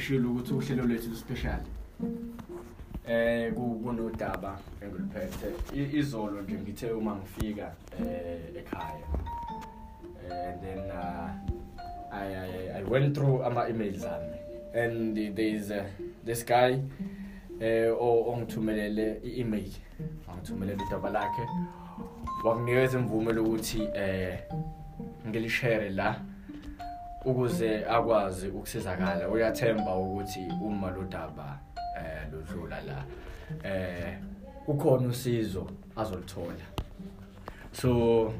ngishilo ukuthi uhlelo lwethu special. Eh ku- kunodaba engiliphethe I- izolo nje ngithe uma ngifika eh ekhaya. Eh, and then uh, I, I I went through ama emails ami. And there is uh, this guy eh o- ongithumelele i-email. Angithumelele udaba lakhe. Wakunikeza imvume lokuthi eh ngilishare la. Ukuze akwazi ukusizakala. Uyathemba ukuthi uma lo daba eh lodlula la eh kukhona usizo azolithola. So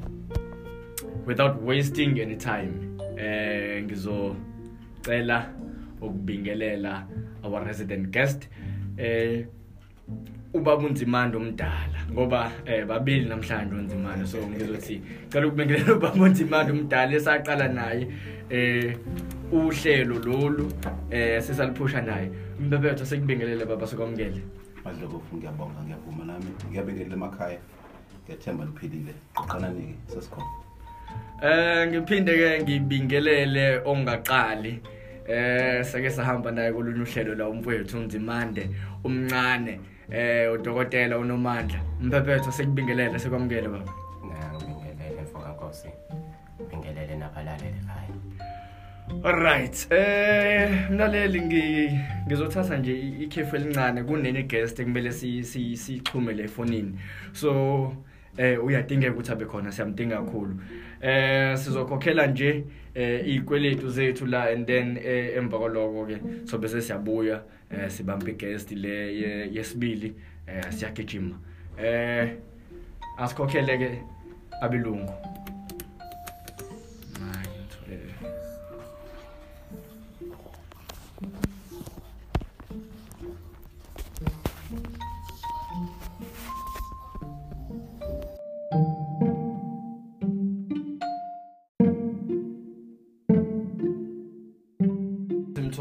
without wasting any time eh ngizocela ukubingelela our resident guest eh ubaba unzimando omdala ngoba eh babili namhlanje unzimando so ngizothi cela ukubingelela ubaba unzimando omdala esaqala naye eh uhlelo lolu eh sisaliphusha naye. Mbebetho sekubingelele baba sokwamukele madlokofu ngiyabonga ngiyavuma nami. Ngiyabingelela emakhaya ngiyathemba niphilile qoqanani-ke sesikhona. Eh ngiphinde ke ngibingelele ongaqali eh sake sahamba naye kulunye uhlelo la umfowethu unzimande umncane eh udokotela unomandla. Mphephetho sekubingelele sekwamukele baba. Ngibingelele mfoka nkosi. Ngibingelele nabalaleli ekhaya. Alright eh mlaleli ngi ngizothatha nje ikhefu elincane kunene guest ekumele si si sixhume le fonini. So eh uyadingeka ukuthi abe khona siyamdinga kakhulu. Eh sizokhokhela nje eh ikweletu zethu la and then eh, emva kwaloko ke so bese siyabuya eh sibambe guest le ye- yesibili eh siyagijima eh asikhokhele ke abelungu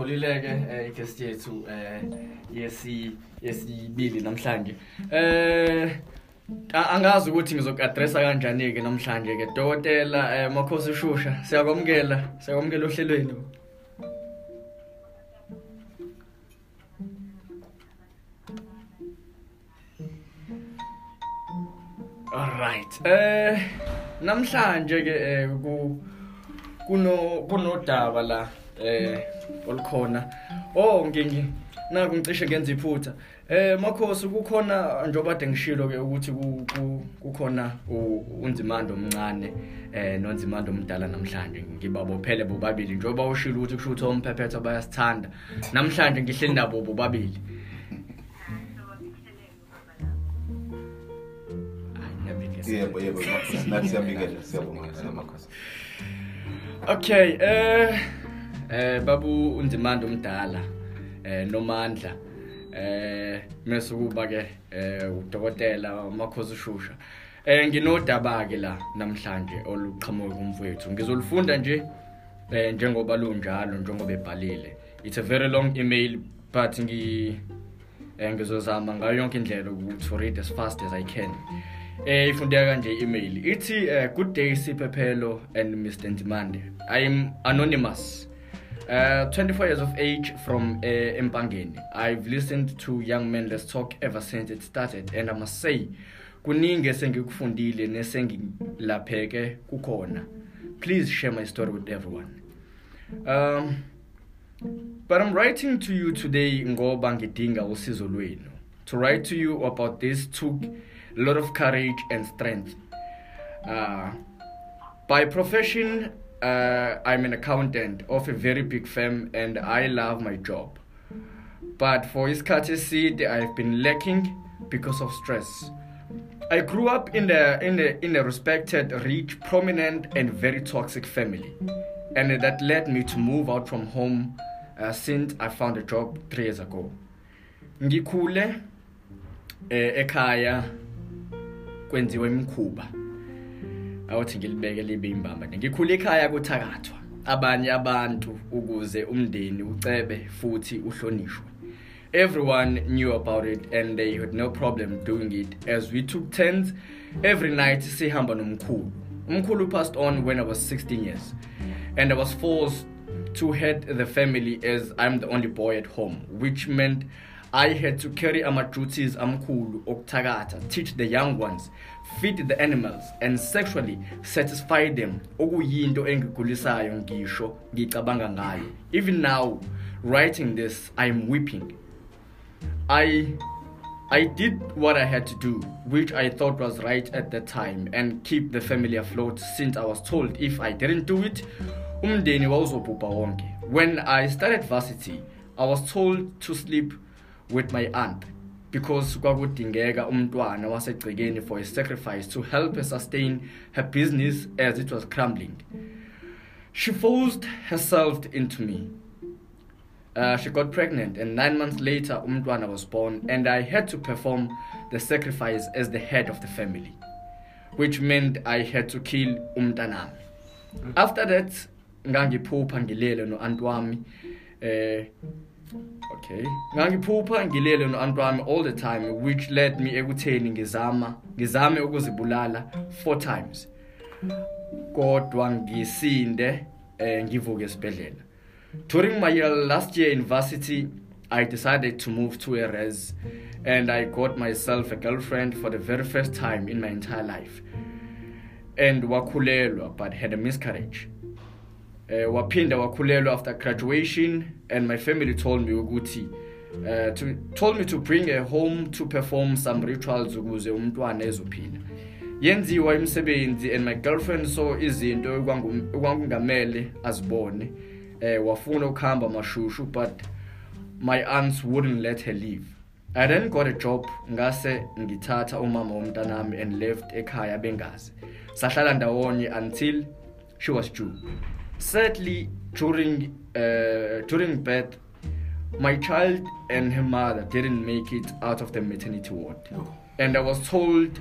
simtholile ke eh, igest yethu eh yesi yesibili namhlanje. Eh a- angazi ukuthi ngizokuadressa kanjani ke namhlanje ke dokotela eh, makhosi shusha siyakwamukela siyakwamukela ohlelweni. Alright. Eh namhlanje ke eh, ku kuno kunodaba la. Eh olukhona. Oh ngingi naku ngicishe ngenza iphutha. Eh makhosi kukhona njengoba kade ngishilo ke ukuthi ku- ku- kukhona unzimando omncane eh nonzimando omdala namhlanje ngibabophele bobabili njengoba ushilo ukuthi kusho ukuthi omphephetho bayasithanda. Namhlanje ngihleli nabo bobabili. Yebo yebo makhosi nathi siyabingelela siyabonga makhosi Okay, eh eh babu unzimando omdala eh nomandla eh mase kuba ke eh udokotela makhosi shusha. Eh nginodaba ke la namhlanje oluqhamuka kumfowethu. Ngizolifunda nje eh njengoba lunjalo njengoba ebhalile. It's a very long email but ngi eh ngizozama ngayo yonke indlela to read as fast as I can. Eh ifundeka kanje i-email. Ithi eh, good day Siphephelo and Mr Ndimande. I am anonymous. Uh, 24 years of age from uh, Empangeni. I've listened to Young Men Let's Talk ever since it started and I must say kuningi esengikufundile nesengilapheke kukhona. Please share my story with everyone. Um But I'm writing to you today ngoba ngidinga usizo lwenu. To write to you about this took a lot of courage and strength. Uh, by profession, uh, I'm an accountant of a very big firm and I love my job. But for his courtesy, I've been lacking because of stress. I grew up in a, in a, in a respected, rich, prominent, and very toxic family. And that led me to move out from home uh, since I found a job three years ago. Ngikhule eh, ekhaya kwenziwa imikhuba. Awuthi ngilibeke libe imbamba. Ngikhule ekhaya kuthakathwa abanye abantu ukuze umndeni ucebe futhi uhlonishwe. Everyone knew about it and they had no problem doing it as we took turns every night sihamba nomkhulu. Umkhulu passed on when I was 16 years and I was forced to head the family as I'm the only boy at home, which meant I had to carry ama duties amkhulu okuthakatha, teach the young ones, feed the animals and sexually satisfy them. Okuyinto engigulisayo ngisho ngicabanga ngayo. Even now, writing this, I'm weeping. I I did what I had to do, which I thought was right at the time, and keep the family afloat since I was told if I didn't do it, umndeni wawuzobhubha wonke. When I started varsity, I was told to sleep with my aunt because kwakudingeka umntwana wasegcekeni for a sacrifice to help her sustain her business as it was crumbling. She forced herself into me. Uh, she got pregnant, and nine months later, Umtwana was born, and I had to perform the sacrifice as the head of the family, which meant I had to kill Umtanami. After that, ngangiphupha ngilele no aunt wami. Eh, okay, ngangiphupha ngilele no aunt wami all the time, which led me ekutheni ngizama ngizame ukuzibulala four times. Kodwa ngisinde eh, ngivuke esibhedlela. During my uh, last year in varsity, I decided to move to a res and I got myself a girlfriend for the very first time in my entire life. And wakulelwa but had a miscarriage. Uh, waphinda wakhulelwa after graduation and my family told me ukuthi uh, to, told me to bring her home to perform some rituals ukuze umntwana ezophila. Yenziwa imisebenzi and my girlfriend saw izinto ekwangu- ekwangungamele azibone eh wafuna ukuhamba mashushu but my aunts wouldn't let her leave. I then got a job ngase ngithatha umama womntanami and left ekhaya bengazi. Sahlala ndawonye until she was due sadly during uh, during birth my child and her mother didn't make it out of the maternity ward. And i was told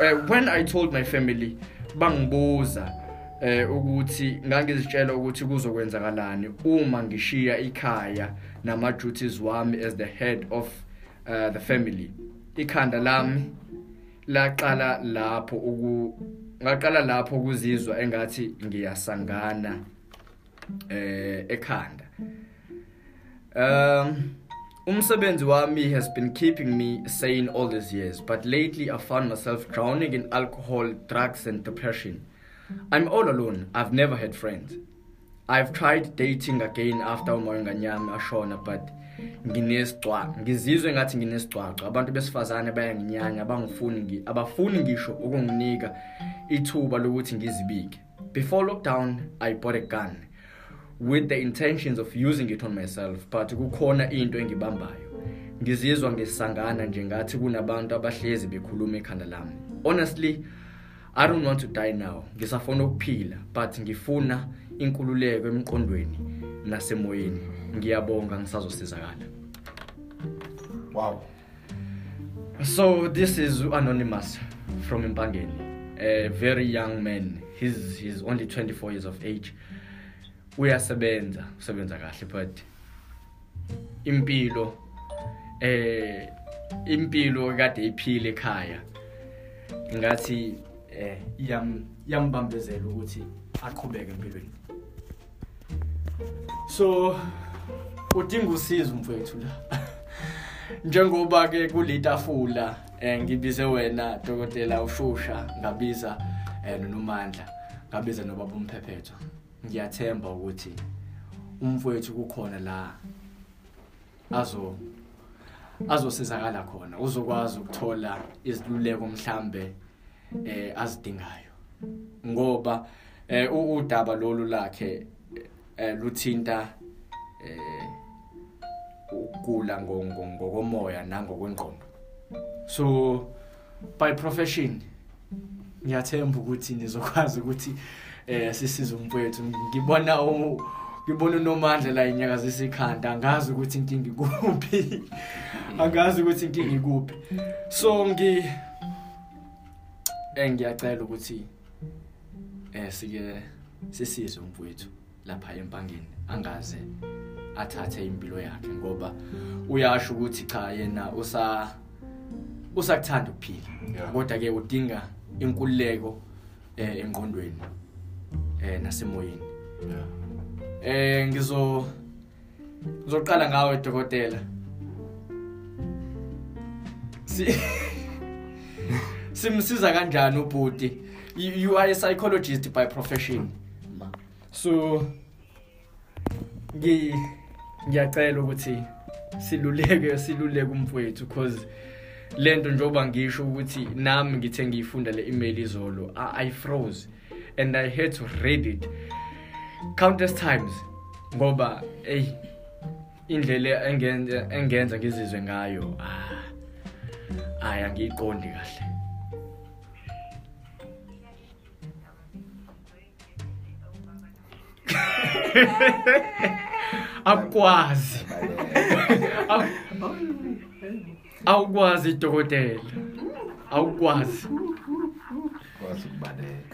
uh, when i told my family bangibuza eh ukuthi ngangizitshela ukuthi kuzokwenzakalani uma ngishiya ikhaya nama duties wami as the head of uh, the family. Ikhanda lami laqala lapho uku ngaqala lapho ukuzizwa engathi ngiyasangana. Eh ekhanda. Um umsebenzi wami has been keeping me sane all these years but lately i found myself drowning in alcohol drugs and depression. I'm all alone. I've never had friends. I've tried dating again after umoyenganyami ashona but nginesicwa ngizizwe ngathi nginesicwaco abantu besifazane bayanginyanya abangifuni ngi abafuni ngisho ukunginika ithuba lokuthi ngizibike. Before lockdown i bought a gun. With the intentions of using it on myself but kukhona into engibambayo. Ngizizwa ngisangana nje ngathi kunabantu abahlezi bekhuluma ekhanda lami. Honestly i don't want to die now. Ngisafuna ukuphila but ngifuna inkululeko emqondweni nasemoyeni. Ngiyabonga ngisazosizakala. Wow. So this is anonymous from Impangeni, a very young man. He's he's only 24 years of age. Uyasebenza, usebenza kahle but impilo eh impilo kade iphile ekhaya. Ngathi eh yam yambambezela ukuthi aqhubeke empilweni. So udinga usizo mfowethu la. njengoba ke kulitafula eh ngibize wena dokotela ushusha ngabiza eh noMandla ngabiza nobaba umphephetho ngiyathemba ukuthi umfowethu kukhona la azo azosizakala khona. Uzokwazi ukuthola iziluleko mhlambe eh azidingayo. Ngoba eh udaba lolu lakhe eh luthinta eh ukugula ngo- ngo- ngokomoya nangokwengqondo. So by profession ngiyathemba ukuthi nizokwazi ukuthi eh sisize umfowethu ngibona u- ngibona unomandla la inyakazisa ikhanda angazi ukuthi inkinga ikuphi. Angazi ukuthi inkinga ikuphi. So ngi eh ngiyacela ukuthi eh sike sisize umfowethu lapha empangeni angaze athathe impilo yakhe ngoba uyasho ukuthi cha yena usa usakuthanda ukuphila. Kodwa ke udinga inkululeko eh engqondweni. Eh nasemoyeni. Yeah eh ngizo ngizoqala ngawe dokotela. Si simsiza kanjani ubhuti? You you are a psychologist by profession. Ma. So ngi ngiyacela ukuthi siluleke siluleke umfowethu because lento njoba ngisho ukuthi nami ngithe ngiyifunda le email izolo I, I froze. And I had to read it countless times ngoba hey indlela engenza engenza ngizizwe ngayo ah aya ngiqondi kahle. Akwazi. Awukwazi dokotela. Awukwazi. Kwazi ukubaleka.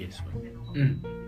yes mm mm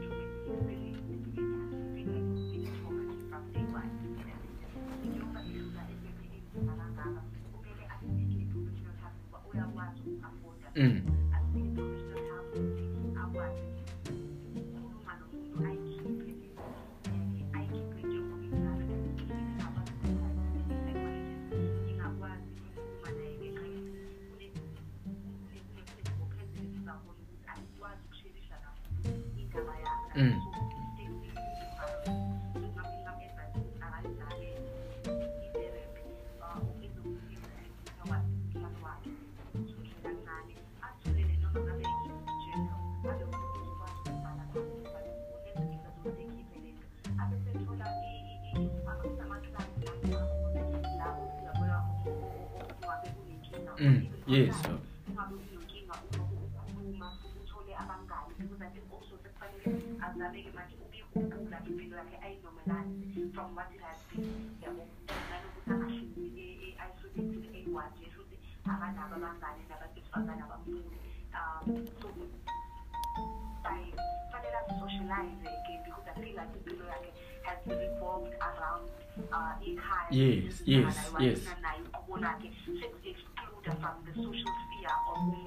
Mm. yes azameke manje ubikhumbula impilo yakhe ayizomelani from what it has been yabo nanokuthi angahlezi e-isolated ekwazi esho ukuthi akanabo abangane nabantu besifazane abamfuni um so fanele asocialize-ke because i feel like impilo yakhe has been revolved around uh, ikhaya Yes, yes, yes. naye uqobo lakhe social sphere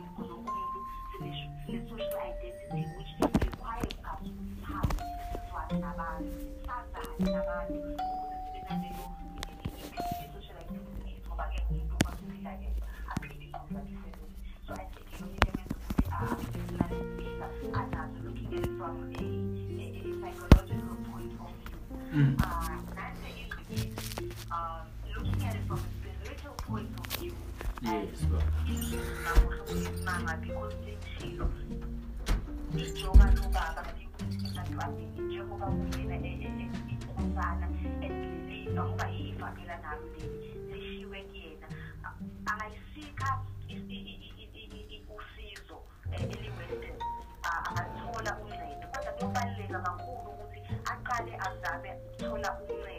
because umuntu sine-social identity which requires us ukuthi sihambe sizwane nabantu sazane nabantu mama because sithilo ijoka lobaba njengoba njengoba kuyena inkosana endleleni ngoba ifakela nalo leli lishiwe kuyena angayisika usizo eli-western angathola uncedo kodwa kuyobaluleka kakhulu ukuthi aqale azame ukuthola uncedo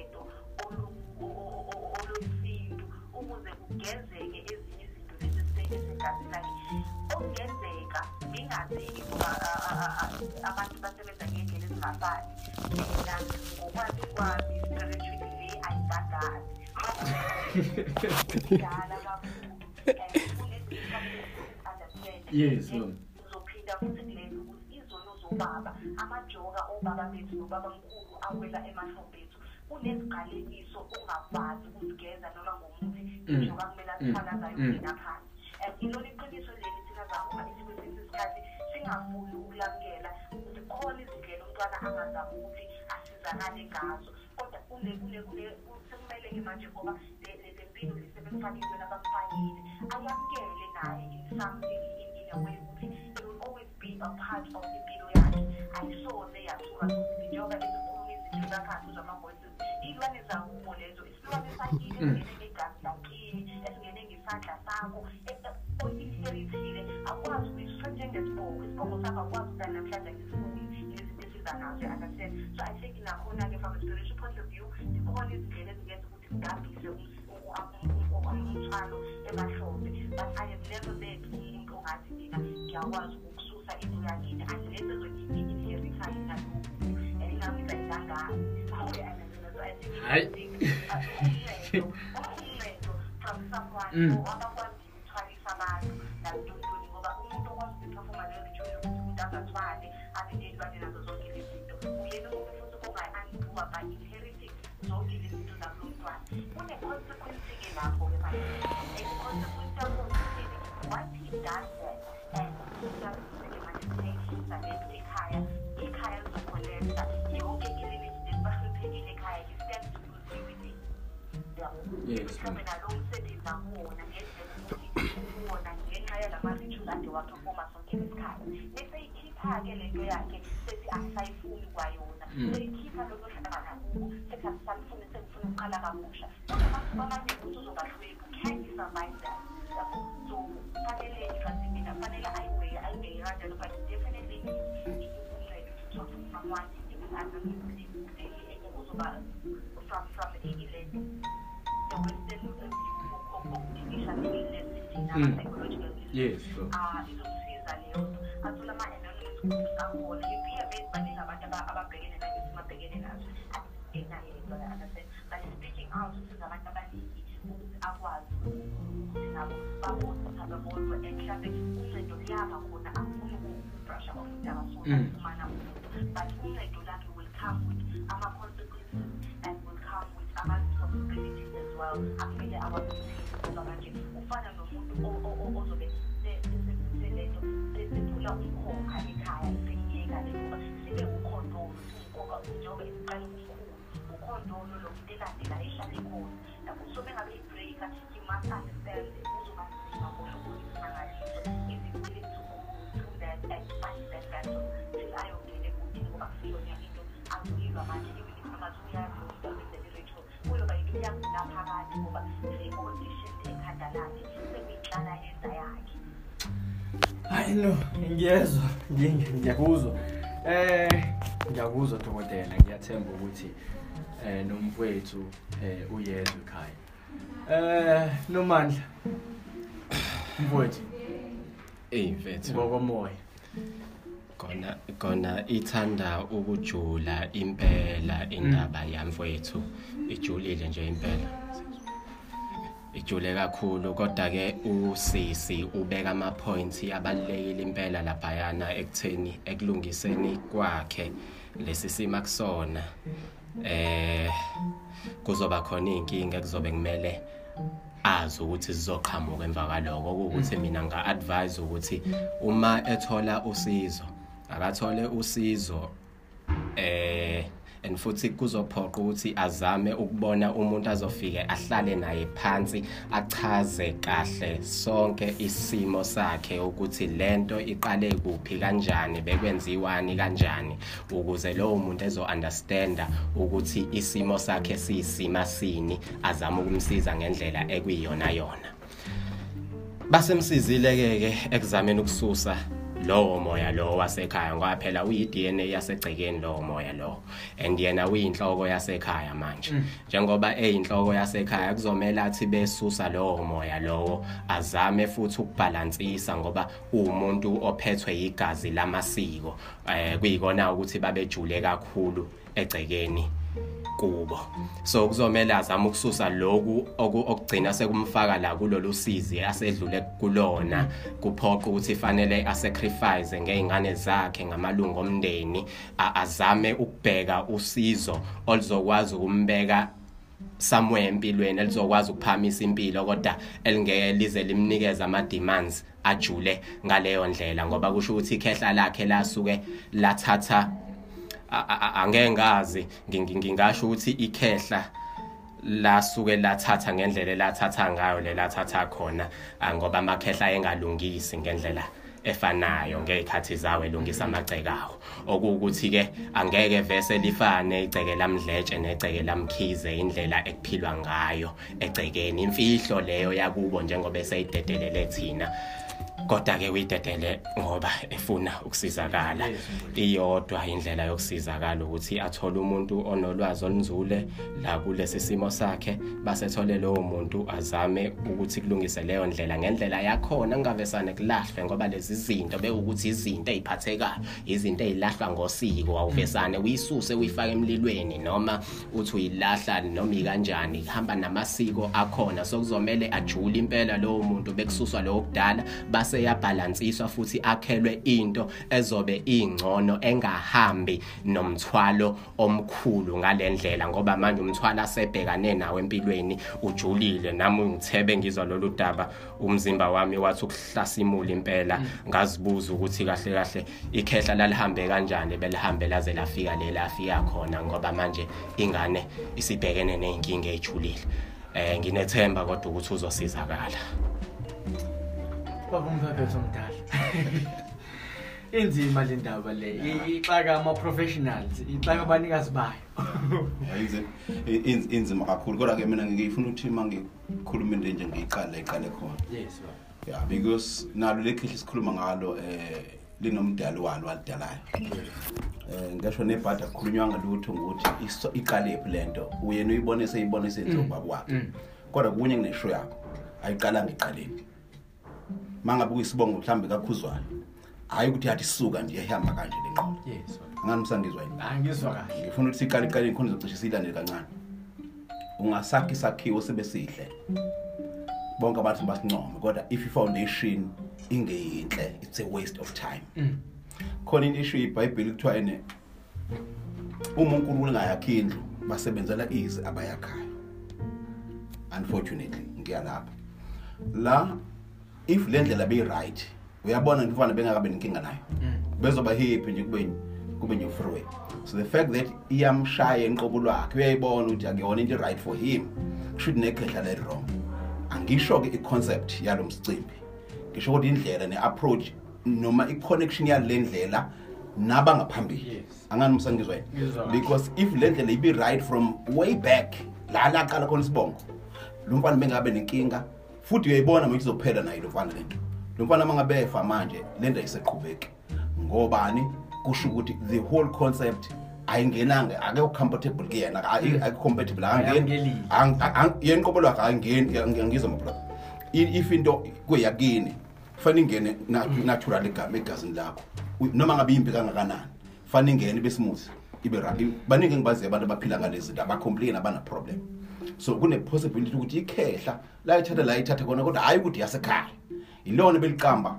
abantu basebenza ngey'ndlela ezingafani mina ngokwazi kwami spiritually le ayingagazi dala kakhulu Yes, uzophinda futhi kulento ukuthi izono zobaba amajoka obaba bethu nobaba mkhulu awela emahlombe ethu kuneziqalekiso ongakwazi ukuzigeza noma ngomuthi ijoka kumele kuyena phansi um ilona iqiniso isikhathi singafuni ukulamukela ukuthi khona izindlela umntwana angazama ukuthi asizakale ngazo. Kodwa kule kule kule sekumele-ke manje ngoba le le- le mpilo le sebemfakile nabamfakile ayamukele naye in something in, in a way ukuthi it will always be a part of impilo yakhe. Ayisoze yasuka njengoba ezikhuluma izinto zakhathi zama-voices iy'lwane zakubo lezo isilwane sakini esingene ngegazi lakini esingene ngesandla sakho elithile akwazi ukuyisifo njengesibongo isibongo sakho akwazi ukuthi namhlanje ngisifuni izinto usebenza nazo you understand so i think nakhona-ke from a spiritual point of view zikhona izindlela ezingenza ukuthi kudambise umthwalo emahlombe but i have never met umuntu ongathi mina ngiyakwazi ukususa into yakini unless ezoyi-inheritha yena lokhu and ingami ngayidangani Hayi. from someone Mm. Beseyikhipha-ke lento yakhe sethi asisayifuni kwayona seyikhipha lokho hlangana kubo sethi asisalifuni sengifuna ukuqala kabusha abantu bamanje ukuthi uzobahlweki can you. survive that so fanele trust mina fanele ayiweye ayibheke kanjalo but definitely to someone uzoba Mm. psychological Yes, sure. ah izomsiza leyo athola ama-anonymous groups akhona based baningi abantu aba- ababhekene nayo simabhekene nazo asenayo into understand but speaking out usiza abantu abaningi ukuthi akwazi ukuthi nabo babone ukuthi ababodwa and mhlampe uncedo liyaba khona akufuni ukubrusha akafuna Mm. ukufumana umuntu but uncedo lakhe will come with ama-consequences and will come with ama-responsibilities as well ozobe selento sephula umkhokha ekhaya sengiyeka le ngoba sibe ukhondolo siwumkhokha njengoba esiqale umkhulu ukhondolo lo muntu elandela ehlale khona yabo so bengabe i-breaker you must understand no ngiyezwa. Ngi- ngiyakuzwa. Eh ngiyakuzwa dokotela. Ngiyathemba ukuthi eh nomfowethu eh uyezwa ekhaya. Eh nomandla. Mfowethu. Eyi mfethu. Ngokomoya. Kona kona ithanda ukujula impela indaba yamfowethu. Ijulile nje impela. Ijule kakhulu kodwa ke usisi ubeka ama points abalekile impela laphayana ekutheni ekulungiseni kwakhe lesi sima kusona eh kuzoba khona inkinga ekuzobe kumele azi ukuthi sizoqhamuka emva kwaloko ukuthi mina nga advise ukuthi uma ethola usizo akathole usizo eh and futhi kuzophoqa ukuthi azame ukubona umuntu azofike ahlale naye phansi achaze kahle sonke isimo sakhe ukuthi lento iqale kuphi kanjani bekwenziwani kanjani ukuze lowo muntu ezo understanda ukuthi isimo sakhe siyisima sini azame ukumsiza ngendlela ekuyiyona yona basemsizile ke ekuzameni ukususa lowo moya lo wasekhaya ngoba phela uyi-DNA yasegcekeni lowo moya lo and yena uyinhloko yasekhaya manje. Njengoba eyinhloko yasekhaya kuzomela athi besusa lowo moya lowo azame futhi ukubhalansisa ngoba uwumuntu ophethwe igazi lamasiko eh kuyikona ukuthi babejule kakhulu egcekeni. Kubo so kuzomela azama ukususa lokhu oku- okugcina sekumfaka la kulolu sizi asedlule kulona. Kuphoqa ukuthi fanele asacrifice ngeingane zakhe ngamalungu omndeni azame ukubheka usizo oluzokwazi ukumbeka somewhere empilweni elizokwazi ukuphamisa impilo kodwa elingeke lize limnikeze ama demands ajule ngaleyo ndlela. Ngoba kusho ukuthi ikhehla lakhe lasuke lathatha angeke ngazi ngi- ngingasho ukuthi ikhehla lasuke lathatha ngendlela lathatha ngayo lelathatha khona ngoba amakhehla engalungisi ngendlela efanayo ngezikhathi zawo elungisa amagcekawo okuwukuthi ke angeke vese lifane igceke lamdletshe negceke lamkhize indlela ekuphilwa ngayo egcekeni. Imfihlo leyo yakubo njengoba eseyidedelele thina. Kodwa ke uyidedele ngoba efuna ukusizakala. Iyodwa indlela yokusizakala ukuthi athole umuntu onolwazi olunzule la kulesi simo sakhe basethole lowo muntu azame ukuthi kulungise leyo ndlela ngendlela yakhona kungavesane kulahlwe ngoba lezi zinto bekuthi izinto eziphathekayo izinto ezilahlwa ngosiko awuvesane uyisuse uyifake emlilweni noma uthi uyilahla noma ikanjani hamba namasiko akhona. Sokuzomela ajule impela lowo muntu bekususwa lo kudala base yabhalansiswa futhi akhelwe into ezobe ingcono engahambi nomthwalo omkhulu ngalendlela ngoba manje umthwalo asebhekane nawo empilweni ujulile. Nami ngithebe ngizwa lolu daba umzimba wami wathi ukuhlasimula impela. Ngazibuza ukuthi kahle kahle ikhehla lalihambe kanjani belihambe laze lafika le lafika khona ngoba manje ingane isibhekene nezinkinga ejulile eh nginethemba kodwa ukuthi uzosizakala. Baba umphephetho omdala inzima le ndaba le ixaka ama-professionals ixaka abanikazi bayo. Inzima kakhulu. Kodwa ke mina ngifuna ukuthi uma ngikhuluma into nje ngiyiqale iqale khona. Yes yeah because nalo lekhihle sikhuluma ngalo eh linomdali walo walidalayo eh ngisho nebhada kukhulunywa ngalutho ngokuthi iqalephi lento uyena uyibone seyibone senzo baba wakhe kodwa kunye kunesho yakho ayiqala ngeqaleni mangabe kuyisibongo mhlambe kakhuzwayo hayi ukuthi yathi suka nje ihamba kanje lenqondo yes baba. ngani msangizwa yini? Ah, ngizwa kahle. Ngifuna ukuthi siqale iqale khona izocishe siyilandele kancane. Ungasakhi isakhiwo sibe sihle. Bonke abantu basincome kodwa if i-foundation ingeyinhle it's a waste of time. Mm. khona into isho ibhayibheli kuthiwa ene uma unkulunkulu engayakhi indlu basebenzela izi abayakhayo unfortunately ngiyalapha. La if le ndlela beyi-right uyabona mfana bengakabe nenkinga nayo. Bezoba happy nje kube kube nje freeway so the fact that iyamshaya enqobo lwakhe uyayibona ukuthi akuyona into right for him should nekhehla le wrong. Angisho ke iconcept yalo mcimbi. Ngisho ukuthi indlela neapproach noma iconnection yale ndlela nabangaphambili Yes. angani msangizwa yini Ngizwa kahle. because if le ndlela ibe right from way back la la qala khona isibongo lo mfana bengabe nenkinga futhi uyayibona manje izophela nayo lo mfana lento lo mfana mangabefa manje lento ayiseqhubeki. Ngobani? Kusho ukuthi the whole concept ayingenanga ake comfortable kuyena ayicompatible Ayamukelile. angeni. yenqobo lwakhe ayingeni ngizwa mabro if into kuyakini fanele ingene na- natural igama egazini lakho. U- noma ngabe impi kangakanani fanele ingene ibe smooth ibe right. Baningi engibaziyo abantu abaphila ngalezi zinto abacomplain abana problem so kune possibility ukuthi ikhehla la ithatha la ithatha khona kodwa hayi ukuthi yasekhaya. Ilona beliqamba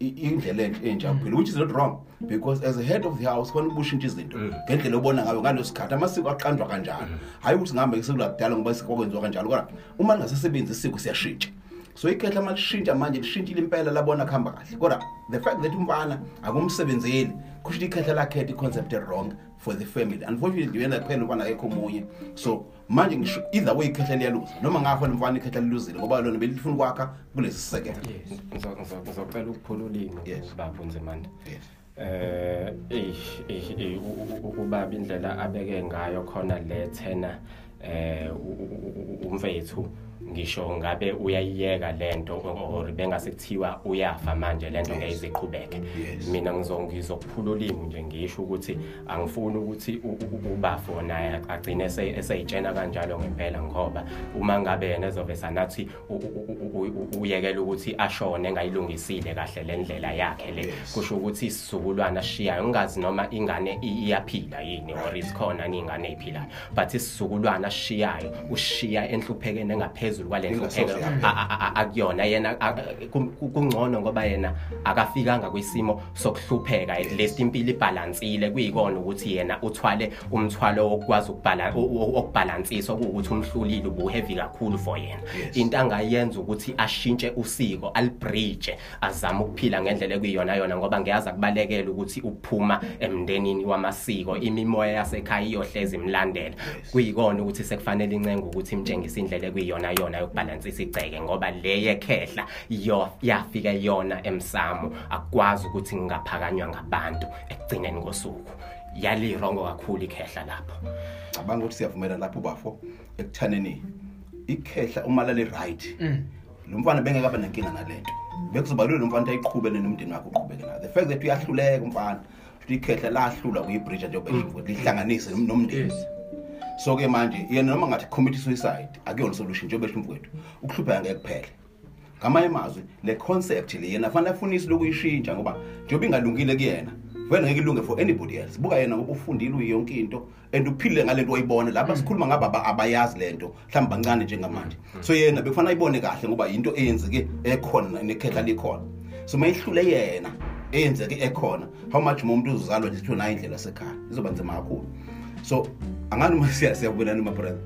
i- indlela enhle entsha kuphela which is not wrong because as a head of the house khona ubushintsha izinto. Ngendlela obona ngayo ngalo sikhathi amasiko aqanjwa kanjalo. Hayi ukuthi ngihambe sekulakudala ngoba sikwenziwa kanjalo kodwa uma lingasesebenzi isiko siyashintsha. So ikhehla uma lishintsha manje lishintshile impela labona kuhamba kahle. Kodwa the fact that umfana akumsebenzeli kusho ukuthi ikhehla lakhetha i-concept wrong. For the family. Unfortunately uyena kuphela umfana akekho omunye. So manje ngisho either way ikhehla liyaluza noma ngafo umfana ikhehla liluzile ngoba lona belifuna ukwakha kulesi sisekelo yes Ngizo- ngizo- ngizocela ukuphula ulimi Yes. baba unzimanda Yes. eh eish, eish, eh, u- u- u- ubaba indlela abeke ngayo khona lethena eh u- u- u- umfethu. Ngisho ngabe uyayiyeka lento or bengase kuthiwa uyafa manje lento ngeke iziqhubeke mina ngizo ngizokuphula ulimi nje ngisho ukuthi angifuni ukuthi u- u- ubafo naye agcine ese- eseyitshena kanjalo ngempela ngoba uma ngabe yena ezobe sanathi uyekela ukuthi ashone engayilungisile kahle le ndlela yakhe le kusho ukuthi isizukulwana ashiyayo ngingazi noma ingane iyaphila yini or isikhona ingane eyiphilayo but isizukulwana ashiyayo ushiya enhluphekeni engaphezulu kwale nhlupheko Ingasoze yaphela. a- a- a- akuyona yena a- ku- ku- kungcono ngoba yena akafikanga kwisimo sokuhlupheka. At least impilo ibhalansile. Kuyikona ukuthi yena uthwale umthwalo wokwazi ukubhala- o- o- okubhalansisa okuwukuthi umhlulile ubuheavy kakhulu for yena. Yes. into angayenza ukuthi ashintshe usiko alibridge azame ukuphila ngendlela ekuyiyona yona ngoba ngiyazi akubalekela ukuthi ukuphuma emndenini wamasiko. Imimoya yasekhaya iyohlezi imlandela. Kuyikona ukuthi sekufanele incenga ukuthi imtshengise indlela ekuyiyona yona yokubhalansisa igceke ngoba le yekhehla yo yafika yona emsamo akwazi ukuthi ngingaphakanywa ngabantu ekugcineni kosuku. Yalirongo kakhulu ikhehla lapho. Cabanga ukuthi siyavumela lapho ubafo ekuthaneni ikhehla uma lali right lo mfana bengeke abe nenkinga nalento. Bekuzobalula nomfana ukuthi ayiqhubele nomndeni wakhe uqhubeke nayo. The fact that uyahluleka umfana futhi ikhehla lahlula kuyibridge njengoba isho ukuthi lihlanganise nom- nomndeni. Yes. So ke manje yena noma ngathi commit suicide akuyona solution njengoba esho mfowethu ukuhlupheka ngeke kuphele. Ngamanye amazwi le concept le yena fanele afunise lokuyishintsha ngoba njengoba ingalungile kuyena vele ngeke ilunge for anybody else. Buka yena ngoba ufundile uyi yonke into and uphile ngalento oyibona. Lapha sikhuluma ngaba aba- abayazi lento mhlawumbe bancane njengamanje. So yena bekufanele ayibone kahle ngoba into eyenzeke ekhona nekhehla likhona. So mayihlule yena eyenzeke ekhona how much more umuntu uzalwa nje? Sithiwe nayo indlela sekhaya izoba nzima kakhulu. So angani uma siya siyabonana ma brother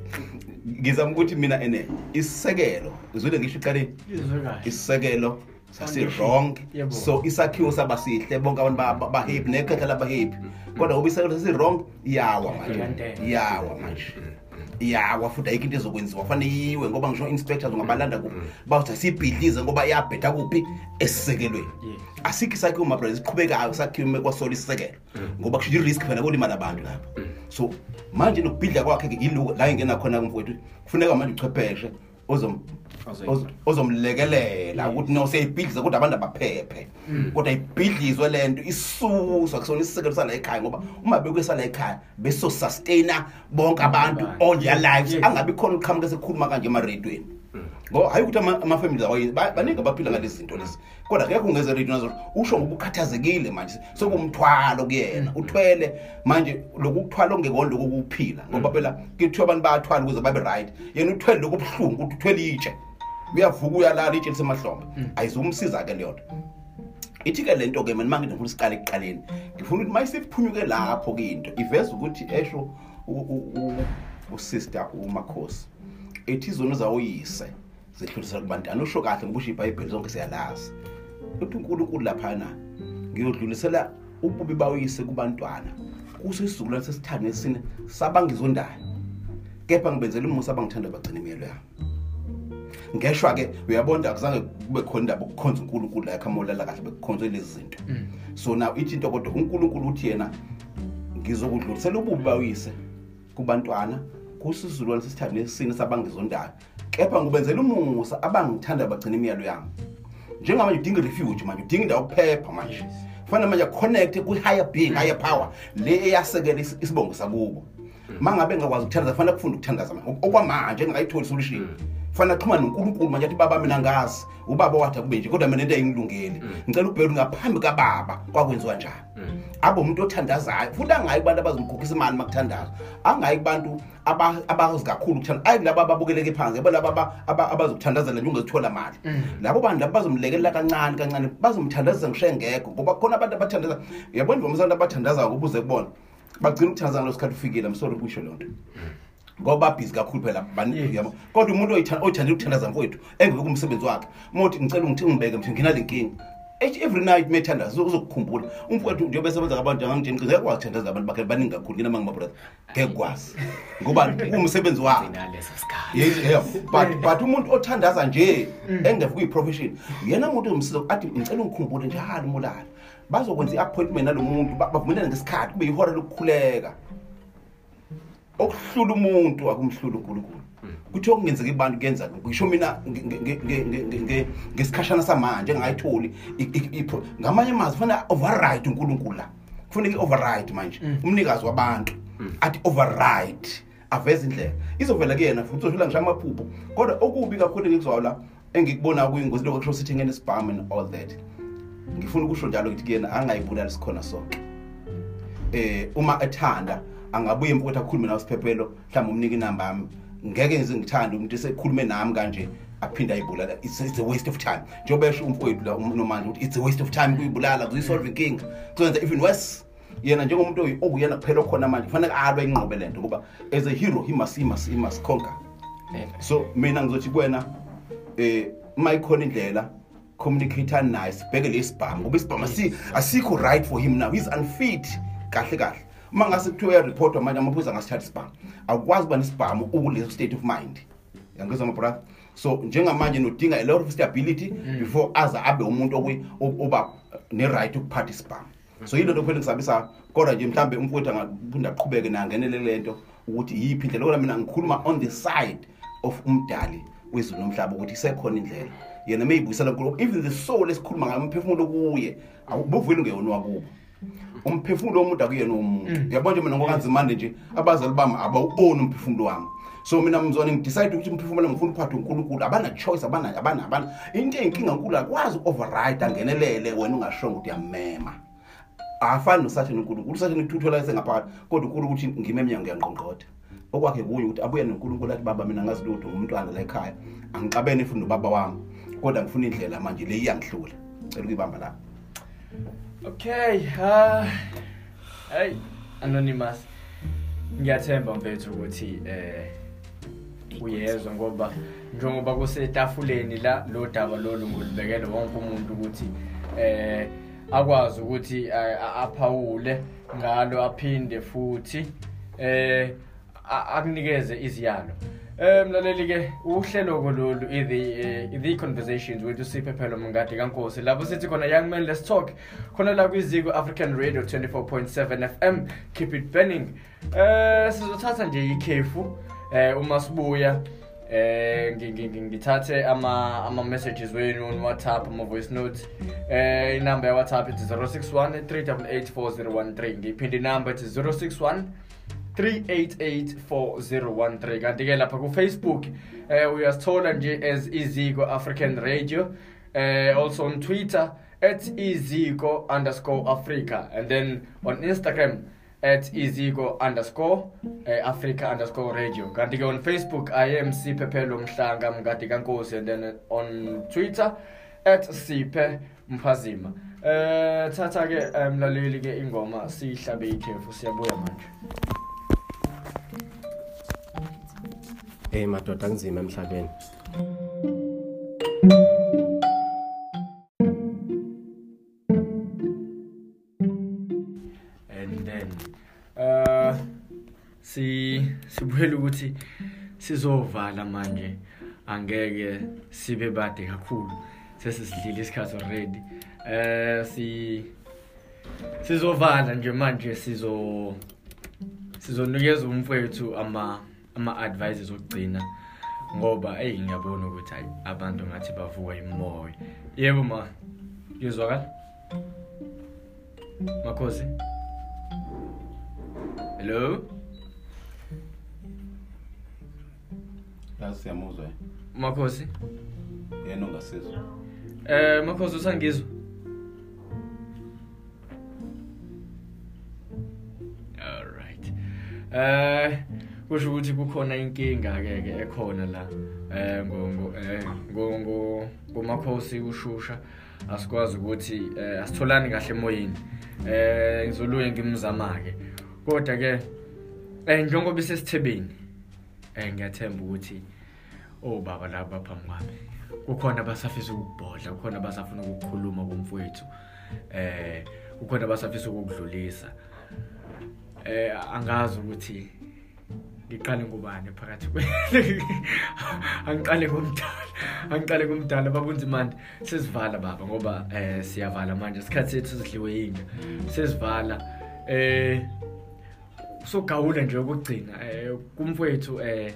ngizama ukuthi mina ene isisekelo izwile ngisho iqaleni Izwe kahle. isisekelo sasi-wrong Yebo. so isakhiwo sabasihle bonke abantu ba- ba- bahappy nekhehla labahappy kodwa ngoba isisekelo sasi-wrong iyawa manje Iyantela. iyawa manje iyawa futhi ayikho into ezokwenziwa. Fanele yiwe ngoba ngisho inspectors ungabalanda kuphi? Bawuthi asiyibhidlize ngoba iyabheda kuphi? Esisekelweni. Asikho isakhiwo mabrothers siqhubekayo sakhiwe kwasola isisekelo ngoba kusho i-risk phela kolimala abantu lapha. So manje nokubhidla kwakhe yiluko la ingena khona kumfowethu kufuneka manje uchwepheshe. Ozom Ozoyi- oz- ozomlekelela ukuthi no siyayibhidliza kodwa abantu abaphephe. Kodwa ibhidlizwe lento isuswa kusona isisekelo sala ekhaya ngoba uma bekwesala ekhaya besosustaina bonke abantu all their lives. Yes. angabi khona uqhamuka sekhuluma kanje emaredweni ngoba hayi ukuthi ama- amafamilies awayi baningi abaphila ngalezi zinto lezi kodwa ngeke ungeze radio nazo usho ngoba ukhathazekile manje sokumthwalo kuyena uthwele manje lokuthwala ongekona lokukuphila ngoba phela kuthiwa abantu bayathwala ukuze babe right yena uthwele lokubuhlungu ukuthi uthwele itshe uyavuka uyalala itshe lisemahlombe ayizumsiza-ke leyo nto ithi-ke le nto-ke mina mangifuna ukuthi siqale ekuqaleni ngifuna ukuthi mayisiphunyuke lapho-ke into iveza ukuthi esho u- u- u- usister umakhosi ethi izono zawoyise zidlulisela kubantwana usho kahle ngoba usho ibhayibheli zonke siyalazi. Uthi unkulunkulu laphana ngiyodlulisela ububi bawoyise kubantwana. Kuso isizukulwane sesithathu nesine sabangizondayo kepha ngibenzela umusa abangithanda bagcina imiyelo yami. Ngeshwa-ke uyabona akuzange kube khona indaba okukhonza unkulunkulu la ekhamolala kahle bekukhonzwe lezi zinto. So now ithi into kodwa unkulunkulu uthi yena ngizokudlulisela ububi bawuyise kubantwana. Kusizulwane sesithathu nesine sabangizondayo kepha ngubenzela umusa abangithanda bagcina imiyalo yami. Njengamanje udinga i-refuge manje udinga indawo yokuphepha manje. Kufanele manje aconnecte kwi-higher being higher power le eyasekela is- isibongo sakubo. Ma ngabe ngakwazi ukuthandaza kufanele kufunda ukuthandaza manje. okwamanje engingayitholi solution kufanele axhumane nonkulunkulu manje athi baba mina ngazi ubaba wathi akube nje kodwa mina into ayingilungeli ngicela ubheka ukuthi ngaphambi kababa kwakwenziwa njani. Abe umuntu othandazayo futhi angayi kubantu abazomkhokhisa imali makuthandazwa angayi kubantu aba- abazi kakhulu ukuthanda ayi laba ababukeleke phansi yabo laba aba- aba- abazokuthandazela nje ungezithola mali labo bantu labo bazomlekelela kancane kancane bazomthandazisa ngisho engekho ngoba khona abantu abathandaza yabona nje abantu abathandazayo ngoba uze kubona bagcina ukuthandaza ngalo sikhathi ufikile msori kusho loo nto. Ngoba babhizi kakhulu phela. Yabo kodwa umuntu oyitha- oyithandela ukuthandaza mfowethu engeke kumsebenzi wakhe. Mothi ngicela ungithi ngibeke mthi nginale nkinga. Each- every night methandaza uzokukhumbula umfowethu njengoba esebenza ngabantu njengangitsheni ngeke kwazi ukuthandaza abantu bakhe baningi kakhulu kinama ngimabrother ngeke kwazi ngoba kuwumsebenzi wakhe. yeah. but but umuntu othandaza nje engeve kuyi-profession yena umuntu ozomsiza athi ngicela ungikhumbule njalo mulala bazokwenza i-appointment nalo muntu ba- bavumelane ngesikhathi kube yihora lokukhuleka. Okuhlula umuntu akumhlula unkulunkulu. Kuthiwa kungenzeka ibantu kuyenza lokhu? Ngisho mina nge- nge- nge- nge- nge- nge- ngesikhashana samanje engingayitholi i- i- i- ngamanye amazwi kufanele override unkulunkulu la. Kufuneka i-override manje umnikazi wabantu athi override aveze indlela. Izovela kuyena futhi uzovela ngisho amaphupho. Kodwa okubi kakhulu engikuzwayo la engikubona kuyingozi lokho kusho sithi ngene sibham and all that ngifuna ukusho njalo ukuthi kuyena angayibulali sikhona sonke. Eh uma ethanda angabuye emfowethu akhulume nawe siphephelo mhlawumbe umnika inamba yami. Ngeke ngize ngithande umuntu esekhulume nami kanje aphinde ayibulala. It's, it's a waste of time. Njengoba esho umfowethu la um- nomanje ukuthi it's a waste of time kuyibulala kuyisolve inkinga. Kuzokwenza even worse yena njengomuntu oyi- okuyena kuphela okhona manje kufanele alwe inqobe lento ngoba as a hero he must, he must, he must conquer. So mina ngizothi kuwena eh mayikhona indlela communicate naye sibheke lesibhamu ngoba isibhamu asi- asikho right for him now. He's unfit kahle kahle. Uma ngase kuthiwa uyaripotwa manje amaphoyisa angasithatha isibhamu. Awukwazi ukuba nesibhamu ukuleso state of mind. Yangizwa mabrother so njengamanje nodinga a lot of stability before aze abe umuntu okwi- o- oba ne-right ukuphatha isibhamu. So yilo nto kuphela ngisabisa kodwa nje mhlawumbe umfowethu angaphinde aqhubeke nangenele le nto ukuthi yiphi indlela. Kodwa mina ngikhuluma on the side of umdali wezulu nomhlaba ukuthi isekhona indlela. Yena mayibuyisela kuNkulunkulu even the soul esikhuluma ngayo umphefumulo kuye awubuveli ngeyona wakubo. Umphefumulo womuntu akuyena omuntu yabona nje mina ngokanzimande nje abazali bami abawuboni umphefumulo wami. So mina mzwane ngidecide ukuthi umphefumulo ngifuna uphathwe uNkulunkulu abana choice abana abana abana. Into eyinkinga uNkulunkulu akwazi override angenelele wena ungashongo ukuthi yamema afani nosathini uNkulunkulu usathini kuthuthola sengaphakathi kodwa uNkulunkulu ukuthi ngime emnyango ngiyangqongqotha. Okwakhe kunye ukuthi abuye noNkulunkulu athi baba mina ngazi lutho ngumntwana la ekhaya angixabene futhi nobaba wami kodwa ngifuna indlela manje le iyangihlula cela ukuyibamba lapho Okay, uh hey anonymous. Ngiyathemba mfethu ukuthi eh uyezwa ngoba njengoba kusetafuleni la lo daba lolu ngulibekele wonke umuntu ukuthi eh akwazi ukuthi eh, aphawule ngalo aphinde futhi eh akunikeze iziyalo. Eh mlaleli ke uhlelo kololu i the eh, the conversations with uSiphe phela mngadi kaNkosi lapho sithi khona young man let's talk khona la kwiziko African Radio 24.7 FM keep it burning. Eh sizothatha nje ikhefu eh uma sibuya eh ngi- ngi- ngi- ngithathe ama ama messages wenu on WhatsApp ama voice notes. Eh inamba ya WhatsApp it 061 3884013 ngiphinde inamba it 061 3884013 kanti ke lapha ku Facebook eh uyasithola nje as iziko African Radio eh also on Twitter @iziko_africa and then on Instagram at iziko underscore eh, kanti ke on facebook i am siphe phelo mhlanga mngadi kankosi and then on twitter siphe mphazima. Eh thatha ke eh, mlaleli ke ingoma sihlabe ikhefu siyabuya manje. Eh madoda kunzima emhlabeni. and then uh si sibuyela ukuthi sizovala manje. Angeke sibe bade kakhulu. Sesisidlile isikhathi already. Eh si sizovala nje manje sizo sizonikeza umfowethu ama ama advices okugcina ngoba hey ngiyabona ukuthi hayi abantu ngathi bavuka imoya yebo ma yezwakala makhosi? Hello? Yazi siyamuzwa makhosi? Yena ongasizwa eh makhosi usangizwa? Alright eh kusho ukuthi kukhona inkinga ke ke ekhona la. Eh ngo ngo eh ngo ngo ngomakhosi ushusha asikwazi ukuthi eh, asitholani kahle emoyeni. Eh ngizoluye ngimzama ke kodwa ke eh njengoba isesithebeni eh ngiyathemba ukuthi obaba laba phambi kwami kukhona abasafisa ukubhodla kukhona abasafuna ukukhuluma kumfowethu eh kukhona abasafisa ukudlulisa eh angazi ukuthi ngiqale ngubani phakathi angiqale ngomdala angiqale ngomdala. Babunzimande sesivala baba ngoba eh siyavala manje. Isikhathi sethu sidliwe yinga sesivala eh sogawula nje ukugcina eh kumfowethu eh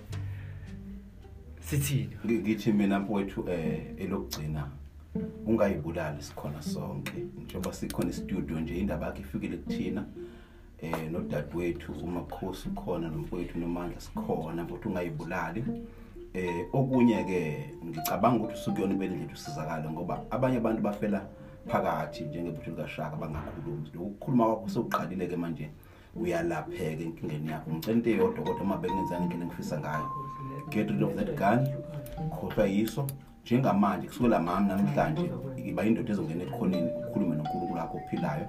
sithini? Ngi- ngithi mina mfowethu eh elokugcina ungayibulali sikhona sonke. Njengoba sikhona istudio nje indaba yakhe ifikele kuthina. Eh nodadewethu umakhosi ukhona nomfowethu nomandla sikhona mfowethu ungayibulali. Eh okunye ke ngicabanga ukuthi usukuyona ibele lethu sizakala ngoba abanye abantu bafela phakathi njengebutho likashaka bangakhulumi. Ukukhuluma kwakho sewuqalile ke manje uyalapheka enkingeni yakho. Ngicela into eyodwa kodwa uma bengenzani indlela engifisa ngayo. Get rid of that gun khohlwa yiso. Njengamanje kusukela mami namhlanje iba indoda ezongena ekhoneni ukhulume noNkulunkulu wakho ophilayo.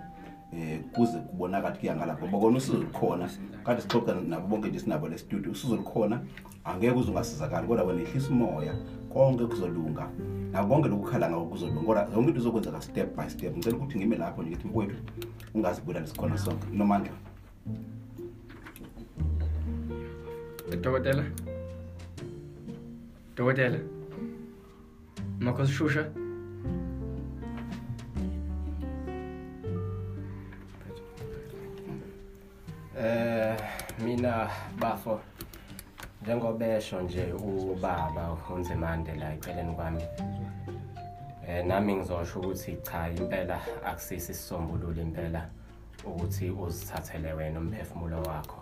Eh kuze kubonakala ukuthi kuyangalapho bakona usizo likhona kade sixoxa nabo bonke nje sinabo le studio usizo likhona angeke uze ungasizakali kodwa wena ehlisa umoya konke kuzolunga. Nabo bonke lokukhala ngako kuzolunga kodwa yonke into izokwenzeka step by step. Ngicela ukuthi ngime lapho nje ngithi mfowethu ungazibulali sikhona sonke. Nomandla. Dokotela? Dokotela? Makhosi mina bafo njengobesho nje ubaba unzimande la epheleni kwami eh nami ngizosho ukuthi cha impela akusisi isisombululo impela ukuthi uzithathele wena umphefumulo wakho.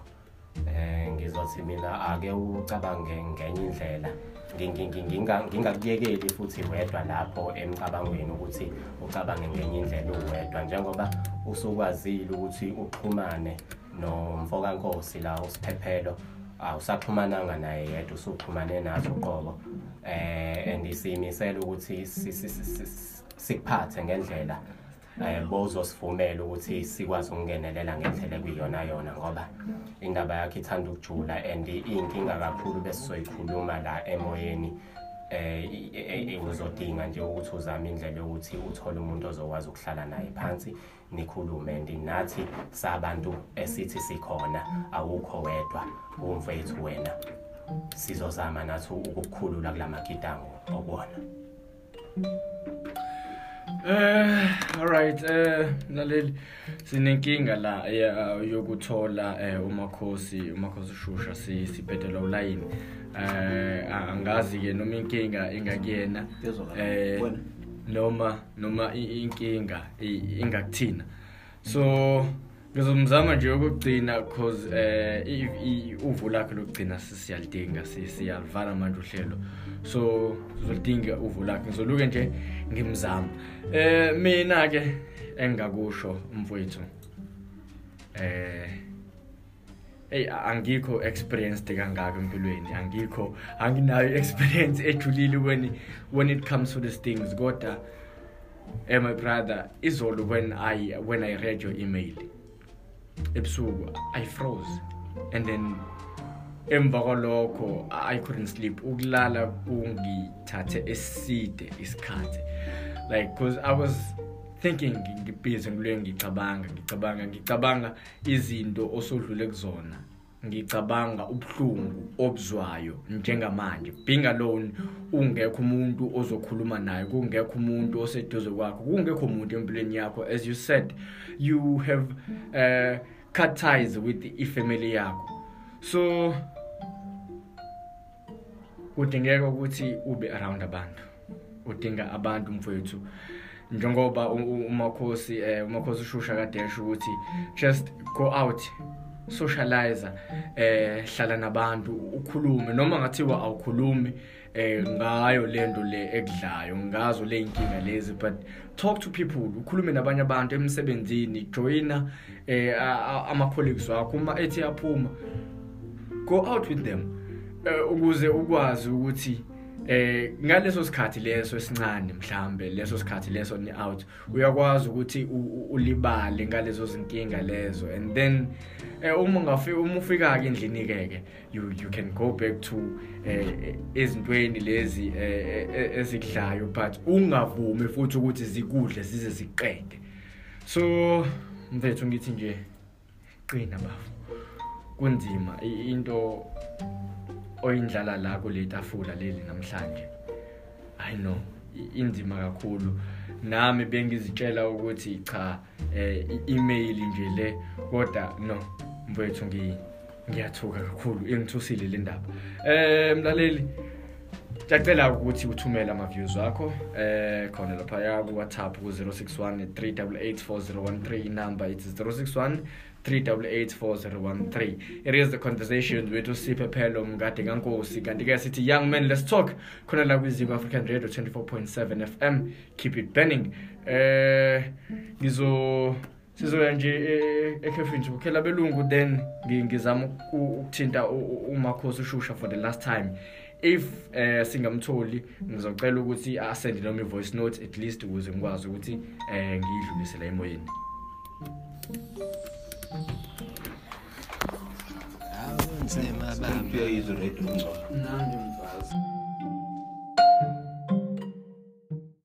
Eh ngizothi mina ake ucabange ngenye indlela. Ngi- ngi- nginga- ngingakuyekeli futhi wedwa lapho emcabangweni ukuthi ucabange ngenye indlela uwedwa njengoba usukwazile ukuthi uxhumane nomfokankosi la usiphephelo awusaxhumananga naye yedwa usuxhumane nathi uqobo eh and siyimisela ukuthi si- si- si- si- sikuphathe ngendlela eh bozosivumela ukuthi sikwazi ukungenelela ngendlela ekuyiyona yona ngoba indaba yakhe ithanda ukujula and inkinga kakhulu besizoyikhuluma la emoyeni eh uzodinga nje ukuthi uzame indlela yokuthi uthole umuntu ozokwazi ukuhlala naye phansi. Nikhulume and nathi sabantu esithi sikhona. Awukho wedwa umfethu wena. Sizozama nathi ukukukhulula kulamagidango okubona Eh alright eh mlaleli sinenkinga la ya- yokuthola eh umakhosi umakhosi Shusha si sibhedela ulayini. Eh angazi ke noma inkinga ingakuyena Yezwakala. eh Wena? Noma noma inkinga ingakuthina. So ngizomzama nje ukugcina cause eh uvo lakhe lokugcina sisiyalidinga si- siyalivala manje uhlelo. So sizolidinga uvo lakhe. Ngizoluke nje ngimzama eh mina ke engakusho umfowethu eh Hey angikho experienced kangaka empilweni. Angikho anginayo experience ejulile when when it comes to these things. Kodwa eh my brother izolo when i when i read your email ebusuku i froze. And then emva kwalokho i couldn't sleep. Ukulala kungithathe eside isikhathi. Like cause i was thinking ngibhizi ngikuleyo ngicabanga ngicabanga ngicabanga izinto osodlule kuzona. Ngicabanga ubuhlungu obuzwayo njengamanje. Being alone ungekho umuntu ozokhuluma naye kungekho umuntu oseduze kwakho kungekho umuntu empilweni yakho. As you said you have uh, cut ties with ifamily yakho. So kudingeka ukuthi ube around abantu. Udinga abantu mfowethu. Njengoba u- u- umakhosi eh umakhosi ushusha kade esho ukuthi just go out socialize eh hlala nabantu ukhulume. Noma ngathiwa awukhulumi eh ngayo lento le ekudlayo ngazo le inkinga lezi but talk to people ukhulume nabanye abantu emsebenzini joina eh a- a- ama colleagues wakho uma ethi yaphuma go out with them eh, ukuze ukwazi ukuthi eh ngaleso sikhathi leso esincane mhlambe leso sikhathi leso ni out uyakwazi ukuthi ulibale ngalezo zinkinga lezo and then eh, uma ngafika uma ufika ke endlini ke ke you you can go back to eh ezintweni lezi eh, ezikudlayo but ungavumi futhi ukuthi zikudle zize ziqede. So mfethu ngithi nje qina bafu kunzima into oyindlala la kule tafula leli namhlanje. I know i- inzima kakhulu. Nami bengizitshela ukuthi cha eh i-email nje le kodwa no mfowethu ngi ngiyathuka kakhulu ingithusile le ndaba. Eh mlaleli Ngiyacela ukuthi uthumele ama views wakho eh khona lapha ya ku WhatsApp ku 061 3884013 inamba it's 061 3884013 it is the conversation with usiphe phelo mngade kankosi. Kanti ke sithi young men let's talk. Khona la kwizinga African Radio 24.7 FM keep it burning. Eh ngizo sizoya nje eh, ekhefini nje kukhela belungu then ngi- ngizama uku- ukuthinta u- u- umakhosi ushusha for the last time. If eh singamtholi ngizocela ukuthi asende noma i-voice note at least ukuze ngikwazi ukuthi eh ngiyidlulise la emoyeni awunzima baba Impia is ready. nami mfazi